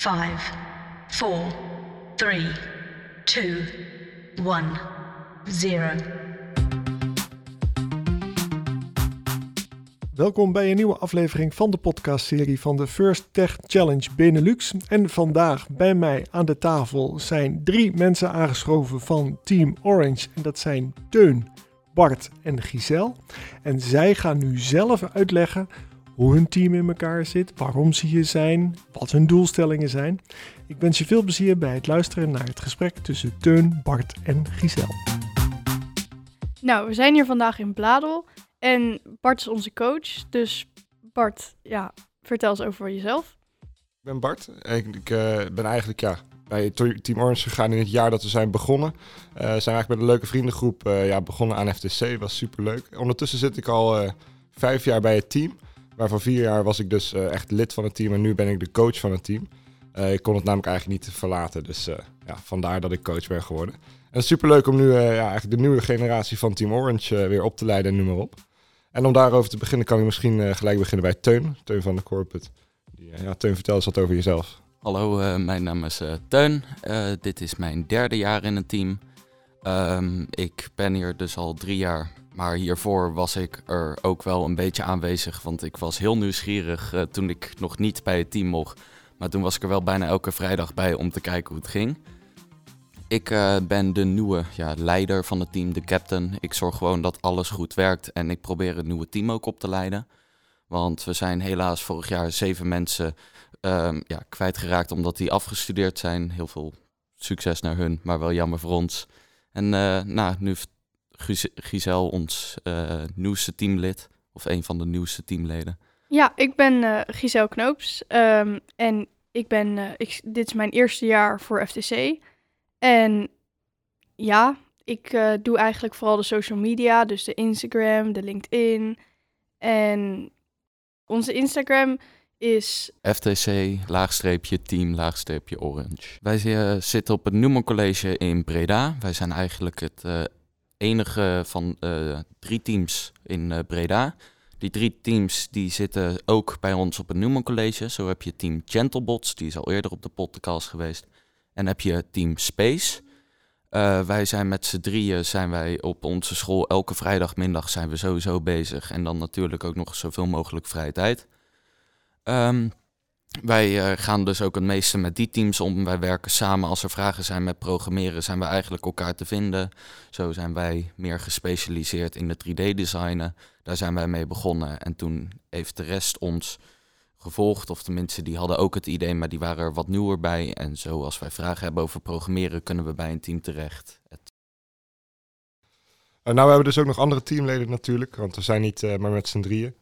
5, 4, 3, 2, 1, 0. Welkom bij een nieuwe aflevering van de podcastserie van de First Tech Challenge Benelux. En vandaag bij mij aan de tafel zijn drie mensen aangeschoven van Team Orange. En dat zijn Teun, Bart en Giselle. En zij gaan nu zelf uitleggen hoe hun team in elkaar zit, waarom ze hier zijn, wat hun doelstellingen zijn. Ik wens je veel plezier bij het luisteren naar het gesprek tussen Teun, Bart en Giselle. Nou, we zijn hier vandaag in Bladel en Bart is onze coach. Dus Bart, ja, vertel eens over jezelf. Ik ben Bart. Ik, ik eh, ben eigenlijk ja, bij Team Orange gegaan in het jaar dat we zijn begonnen. Uh, zijn eigenlijk met een leuke vriendengroep uh, ja, begonnen aan FTC. Was super leuk. Ondertussen zit ik al vijf jaar bij het team. Waarvan vier jaar was ik dus echt lid van het team en nu ben ik de coach van het team. ik kon het namelijk eigenlijk niet verlaten, dus ja, vandaar dat ik coach ben geworden. En het is super leuk om nu ja, eigenlijk de nieuwe generatie van Team Orange weer op te leiden en noem maar op. En om daarover te beginnen kan ik misschien gelijk beginnen bij Teun, Teun van de Corporate. Ja, Teun, vertel eens wat over jezelf. Hallo, mijn naam is Teun. Dit is mijn derde jaar in het team. Um, ik ben hier dus al drie jaar, maar hiervoor was ik er ook wel een beetje aanwezig, want ik was heel nieuwsgierig toen ik nog niet bij het team mocht. Maar toen was ik er wel bijna elke vrijdag bij om te kijken hoe het ging. Ik ben de nieuwe ja, leider van het team, de captain. Ik zorg gewoon dat alles goed werkt en ik probeer het nieuwe team ook op te leiden. Want we zijn helaas vorig jaar zeven mensen um, ja, kwijtgeraakt omdat die afgestudeerd zijn. Heel veel succes naar hun, maar wel jammer voor ons. En uh, nou, nu Giselle ons uh, nieuwste teamlid, of een van de nieuwste teamleden. Ja, ik ben uh, Giselle Knoops um, en ik ben, ik, dit is mijn eerste jaar voor FTC. En ja, ik doe eigenlijk vooral de social media, dus de Instagram, de LinkedIn. En onze Instagram is... FTC, laagstreepje, team, laagstreepje, orange. Wij zitten op het Newman College in Breda. Wij zijn eigenlijk het enige van uh, drie teams in Breda. Die drie teams die zitten ook bij ons op het Newman College. Zo heb je team Gentlebots, die is al eerder op de podcast geweest. En heb je team Space. wij zijn met z'n drieën zijn wij op onze school elke vrijdagmiddag zijn we sowieso bezig. En dan natuurlijk ook nog zoveel mogelijk vrije tijd. Um, wij uh, gaan dus ook het meeste met die teams om. Wij werken samen. Als er vragen zijn met programmeren, zijn we eigenlijk elkaar te vinden. Zo zijn wij meer gespecialiseerd in de 3D-designen. Daar zijn wij mee begonnen. En toen heeft de rest ons gevolgd. Of tenminste, die hadden ook het idee, maar die waren er wat nieuwer bij. En zo, als wij vragen hebben over programmeren, kunnen we bij een team terecht. Het... Nou, we hebben dus ook nog andere teamleden natuurlijk. Want we zijn niet uh, maar met z'n drieën.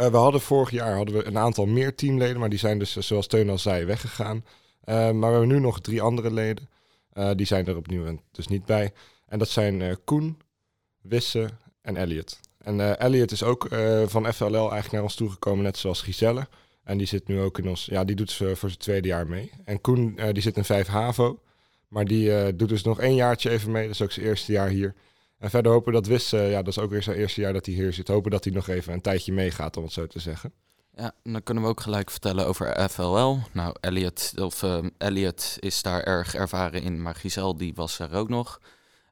Uh, we hadden vorig jaar hadden we een aantal meer teamleden, maar die zijn dus, zoals Teun al zei, weggegaan. Uh, maar we hebben nu nog drie andere leden. Uh, die zijn er opnieuw dus niet bij. En dat zijn Koen, Wisse en Elliot. En Elliot is ook van FLL eigenlijk naar ons toegekomen, net zoals Giselle. En die zit nu ook in ons, ja, die doet voor zijn tweede jaar mee. En Koen, die zit in 5 HAVO. Maar die doet dus nog één jaartje even mee. Dat is ook zijn eerste jaar hier. En verder hopen dat Wis, uh, ja, dat is ook weer zijn eerste jaar dat hij hier zit. Hopen dat hij nog even een tijdje meegaat, om het zo te zeggen. Ja, dan kunnen we ook gelijk vertellen over FLL. Nou, Elliot, of, uh, Elliot is daar erg ervaren in, maar Giselle die was er ook nog.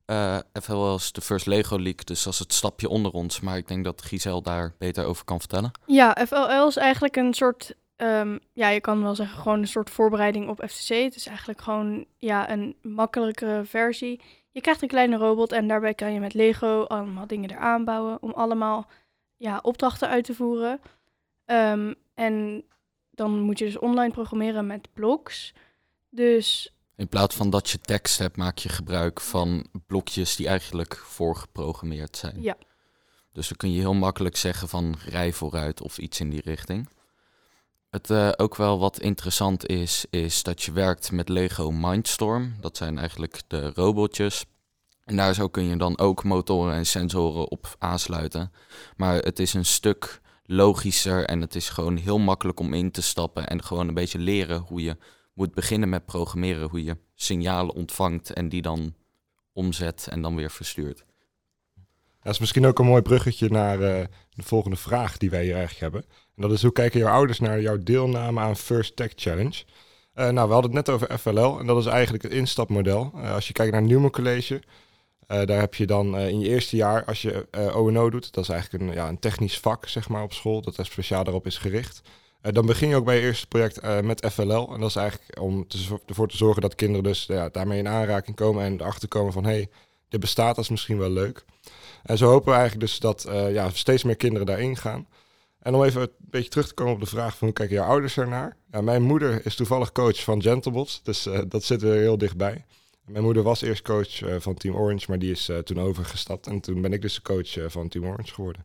Uh, eh, FLL is de First Lego League, dus dat is het stapje onder ons. Maar ik denk dat Giselle daar beter over kan vertellen. Ja, FLL is eigenlijk een soort, um, ja, je kan wel zeggen gewoon een soort voorbereiding op FTC. Het is eigenlijk gewoon ja, een makkelijke versie. Je krijgt een kleine robot en daarbij kan je met Lego allemaal dingen eraan bouwen om allemaal ja, opdrachten uit te voeren. Um, en dan moet je dus online programmeren met blocks. Dus. In plaats van dat je tekst hebt, maak je gebruik van blokjes die eigenlijk voorgeprogrammeerd zijn. Ja. Dus dan kun je heel makkelijk zeggen van rij vooruit of iets in die richting. Het uh, ook wel wat interessant is, is dat je werkt met Lego Mindstorm. Dat zijn eigenlijk de robotjes. En daar zo kun je dan ook motoren en sensoren op aansluiten. Maar het is een stuk logischer en het is gewoon heel makkelijk om in te stappen en gewoon een beetje leren hoe je moet beginnen met programmeren, hoe je signalen ontvangt en die dan omzet en dan weer verstuurt. Dat is misschien ook een mooi bruggetje naar uh, de volgende vraag die wij hier eigenlijk hebben. En dat is hoe kijken jouw ouders naar jouw deelname aan First Tech Challenge? Uh, nou, we hadden het net over FLL en dat is eigenlijk het instapmodel. Uh, als je kijkt naar Newman College, daar heb je dan in je eerste jaar, als je O&O doet, dat is eigenlijk een, ja, een technisch vak zeg maar, op school, dat er speciaal daarop is gericht. dan begin je ook bij je eerste project met FLL. En dat is eigenlijk om ervoor te zorgen dat kinderen dus ja, daarmee in aanraking komen en erachter komen van hey, dit bestaat, is misschien wel leuk. En zo hopen we eigenlijk dus dat ja, steeds meer kinderen daarin gaan. En om even een beetje terug te komen op de vraag van hoe kijken jouw ouders ernaar? Ja, mijn moeder is toevallig coach van Gentlebots, dus uh, dat zit er heel dichtbij. Mijn moeder was eerst coach uh, van Team Orange, maar die is toen overgestapt. En toen ben ik dus de coach van Team Orange geworden.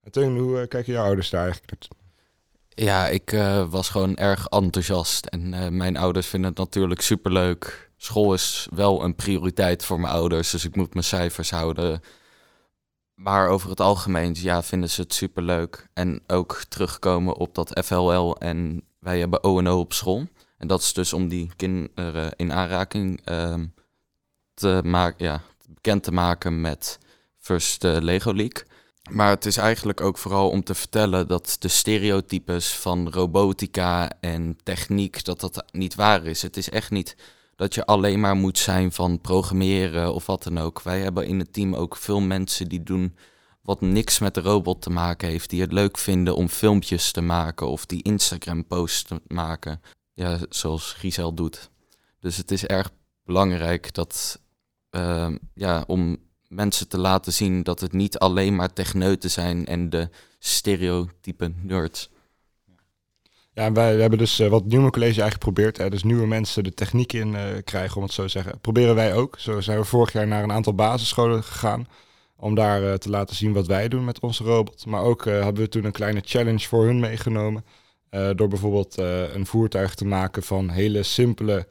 En Teun, hoe kijken jouw ouders daar eigenlijk? Ja, ik was gewoon erg enthousiast. En mijn ouders vinden het natuurlijk superleuk. School is wel een prioriteit voor mijn ouders, dus ik moet mijn cijfers houden. Maar over het algemeen ja, vinden ze het superleuk. En ook terugkomen op dat FLL en wij hebben O&O op school. En dat is dus om die kinderen in aanraking uh, te maken, ja, bekend te maken met First uh, Lego League. Maar het is eigenlijk ook vooral om te vertellen dat de stereotypes van robotica en techniek, dat dat niet waar is. Het is echt niet dat je alleen maar moet zijn van programmeren of wat dan ook. Wij hebben in het team ook veel mensen die doen wat niks met de robot te maken heeft, die het leuk vinden om filmpjes te maken of die Instagram-posts te maken. Ja, zoals Giselle doet. Dus het is erg belangrijk dat, uh, ja, om mensen te laten zien dat het niet alleen maar techneuten zijn en de stereotype nerds. Ja, wij hebben dus uh, wat Nieuwe College eigenlijk geprobeerd. Dus nieuwe mensen de techniek in uh, krijgen, om het zo te zeggen. Proberen wij ook. Zo zijn we vorig jaar naar een aantal basisscholen gegaan. Om daar uh, te laten zien wat wij doen met onze robot. Maar ook hebben we toen een kleine challenge voor hun meegenomen. door bijvoorbeeld een voertuig te maken van hele simpele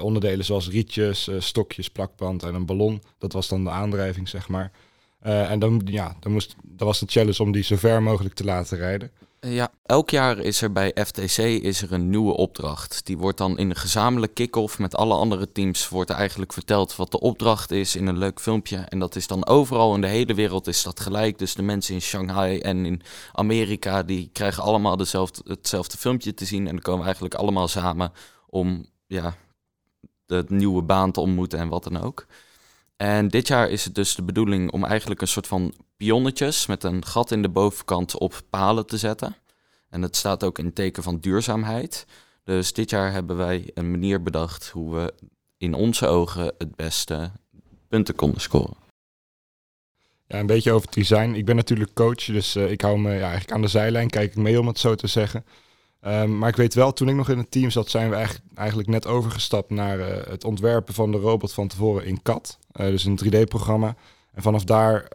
onderdelen zoals rietjes, stokjes, plakband en een ballon. Dat was dan de aandrijving, zeg maar. en dan, ja, dan moest, dat was een challenge om die zo ver mogelijk te laten rijden. Ja, elk jaar is er bij FTC is er een nieuwe opdracht. Die wordt dan in een gezamenlijk kick-off met alle andere teams wordt eigenlijk verteld wat de opdracht is in een leuk filmpje. En dat is dan overal in de hele wereld is dat gelijk. Dus de mensen in Shanghai en in Amerika die krijgen allemaal dezelfde, hetzelfde filmpje te zien. En dan komen we eigenlijk allemaal samen om ja, de nieuwe baan te ontmoeten en wat dan ook. En dit jaar is het dus de bedoeling om eigenlijk een soort van pionnetjes met een gat in de bovenkant op palen te zetten. En het staat ook in teken van duurzaamheid. Dus dit jaar hebben wij een manier bedacht hoe we in onze ogen het beste punten konden scoren. Ja, een beetje over het design. Ik ben natuurlijk coach, dus uh, ik hou me ja, eigenlijk aan de zijlijn, kijk ik mee om het zo te zeggen. Um, maar ik weet wel, toen ik nog in het team zat, zijn we eigenlijk, net overgestapt naar uh, het ontwerpen van de robot van tevoren in CAD. Uh, dus een 3D-programma. En vanaf daar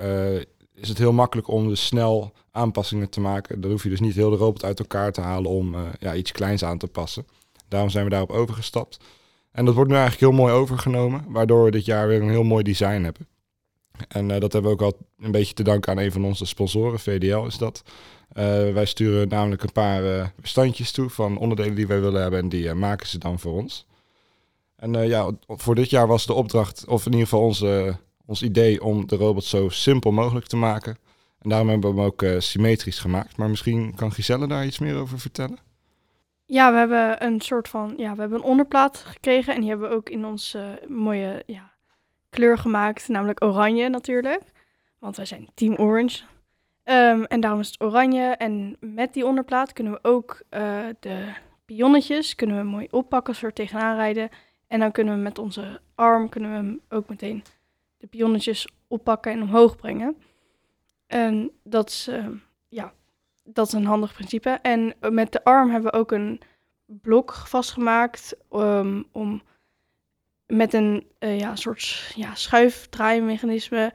is het heel makkelijk om dus snel aanpassingen te maken. Dan hoef je dus niet heel de robot uit elkaar te halen om ja, iets kleins aan te passen. Daarom zijn we daarop overgestapt. En dat wordt nu eigenlijk heel mooi overgenomen, waardoor we dit jaar weer een heel mooi design hebben. En dat hebben we ook al een beetje te danken aan een van onze sponsoren, VDL is dat. Uh, wij sturen namelijk een paar standjes toe van onderdelen die wij willen hebben en die maken ze dan voor ons. En ja, voor dit jaar was de opdracht, of in ieder geval onze ons idee om de robot zo simpel mogelijk te maken. En daarom hebben we hem ook symmetrisch gemaakt. Maar misschien kan Giselle daar iets meer over vertellen? Ja, we hebben een soort van, ja, we hebben een onderplaat gekregen en die hebben we ook in onze mooie ja, kleur gemaakt, namelijk oranje natuurlijk. Want wij zijn Team Orange. Um, en daarom is het oranje. En met die onderplaat kunnen we ook uh, de pionnetjes kunnen we mooi oppakken, soort tegenaan rijden. En dan kunnen we met onze arm kunnen we ook meteen de pionnetjes oppakken en omhoog brengen. En dat is, uh, ja, dat is een handig principe. En met de arm hebben we ook een blok vastgemaakt um, om met een uh, ja, soort ja, schuifdraaimechanisme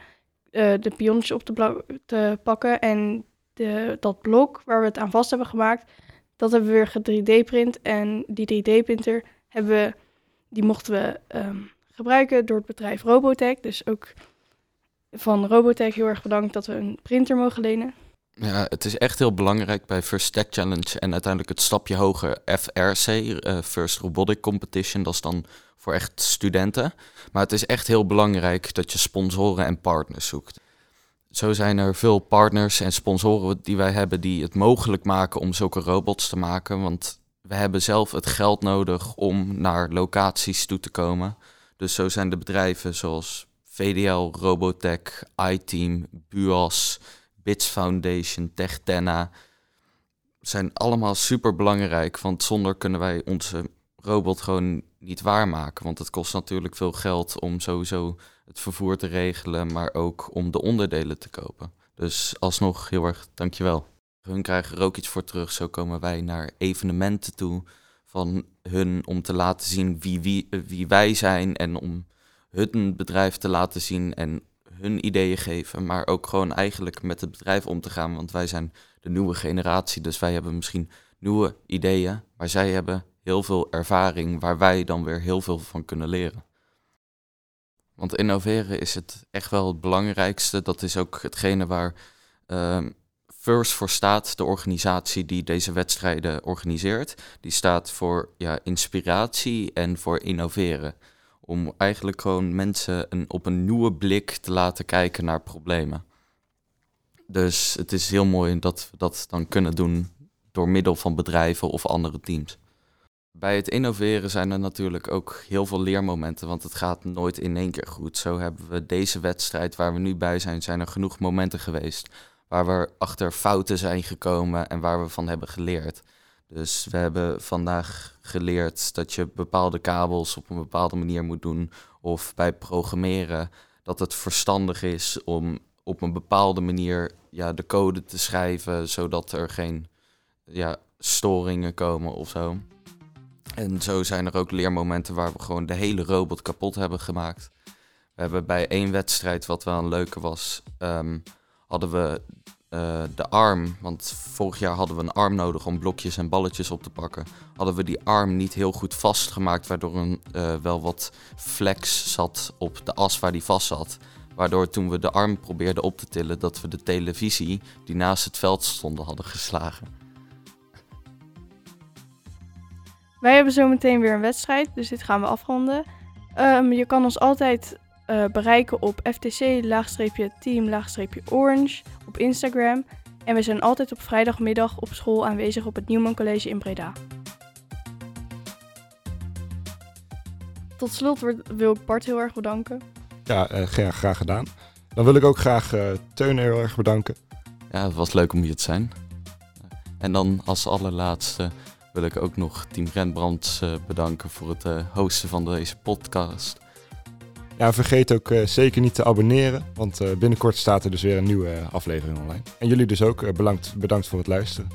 uh, de pionnetjes op te, te pakken. En de, dat blok waar we het aan vast hebben gemaakt, dat hebben we weer 3D-print. En die 3D-printer hebben we, die mochten we um, gebruiken door het bedrijf Robotech. Dus ook van Robotech heel erg bedankt dat we een printer mogen lenen. Ja, het is echt heel belangrijk bij First Tech Challenge en uiteindelijk het stapje hoger FRC, eh, First Robotic Competition. Dat is dan voor echt studenten. Maar het is echt heel belangrijk dat je sponsoren en partners zoekt. Zo zijn er veel partners en sponsoren die wij hebben die het mogelijk maken om zulke robots te maken. Want we hebben zelf het geld nodig om naar locaties toe te komen. Dus zo zijn de bedrijven zoals VDL, Robotech, iTeam, Buas, Bits Foundation, Techtenna zijn allemaal super belangrijk. Want zonder kunnen wij onze robot gewoon niet waarmaken. Want het kost natuurlijk veel geld om sowieso het vervoer te regelen, maar ook om de onderdelen te kopen. Dus alsnog heel erg dankjewel. Hun krijgen er ook iets voor terug. Zo komen wij naar evenementen toe van hun om te laten zien wie, wie, wie wij zijn en om hun bedrijf te laten zien en hun ideeën geven, maar ook gewoon eigenlijk met het bedrijf om te gaan. Want wij zijn de nieuwe generatie, dus wij hebben misschien nieuwe ideeën, maar zij hebben heel veel ervaring waar wij dan weer heel veel van kunnen leren. Want innoveren is het echt wel het belangrijkste. Dat is ook hetgene waar uh, First voor staat, de organisatie die deze wedstrijden organiseert. Die staat voor ja, inspiratie en voor innoveren. Om eigenlijk gewoon mensen een, op een nieuwe blik te laten kijken naar problemen. Dus het is heel mooi dat we dat dan kunnen doen door middel van bedrijven of andere teams. Bij het innoveren zijn er natuurlijk ook heel veel leermomenten, want het gaat nooit in één keer goed. Zo hebben we deze wedstrijd waar we nu bij zijn, zijn er genoeg momenten geweest waar we achter fouten zijn gekomen en waar we van hebben geleerd. Dus we hebben vandaag geleerd dat je bepaalde kabels op een bepaalde manier moet doen. Of bij programmeren dat het verstandig is om op een bepaalde manier ja, de code te schrijven, zodat er geen ja, storingen komen of zo. En zo zijn er ook leermomenten waar we gewoon de hele robot kapot hebben gemaakt. We hebben bij één wedstrijd, wat wel een leuke was, um, hadden we uh, de arm, want vorig jaar hadden we een arm nodig om blokjes en balletjes op te pakken. Hadden we die arm niet heel goed vastgemaakt, waardoor een uh, wel wat flex zat op de as waar die vast zat. Waardoor toen we de arm probeerden op te tillen, dat we de televisie die naast het veld stonden hadden geslagen. Wij hebben zo meteen weer een wedstrijd, dus dit gaan we afronden. Um, je kan ons altijd uh, bereiken op ftc-team-orange op Instagram. En we zijn altijd op vrijdagmiddag op school aanwezig op het Nieuwman College in Breda. Tot slot wil ik Bart heel erg bedanken. Ja, uh, graag, graag gedaan. Dan wil ik ook graag uh, Teun heel erg bedanken. Ja, het was leuk om hier te zijn. En dan als allerlaatste wil ik ook nog Team Rembrandt bedanken voor het hosten van deze podcast. Ja, vergeet ook uh, zeker niet te abonneren, want uh, binnenkort staat er dus weer een nieuwe aflevering online. En jullie dus ook, bedankt, bedankt voor het luisteren.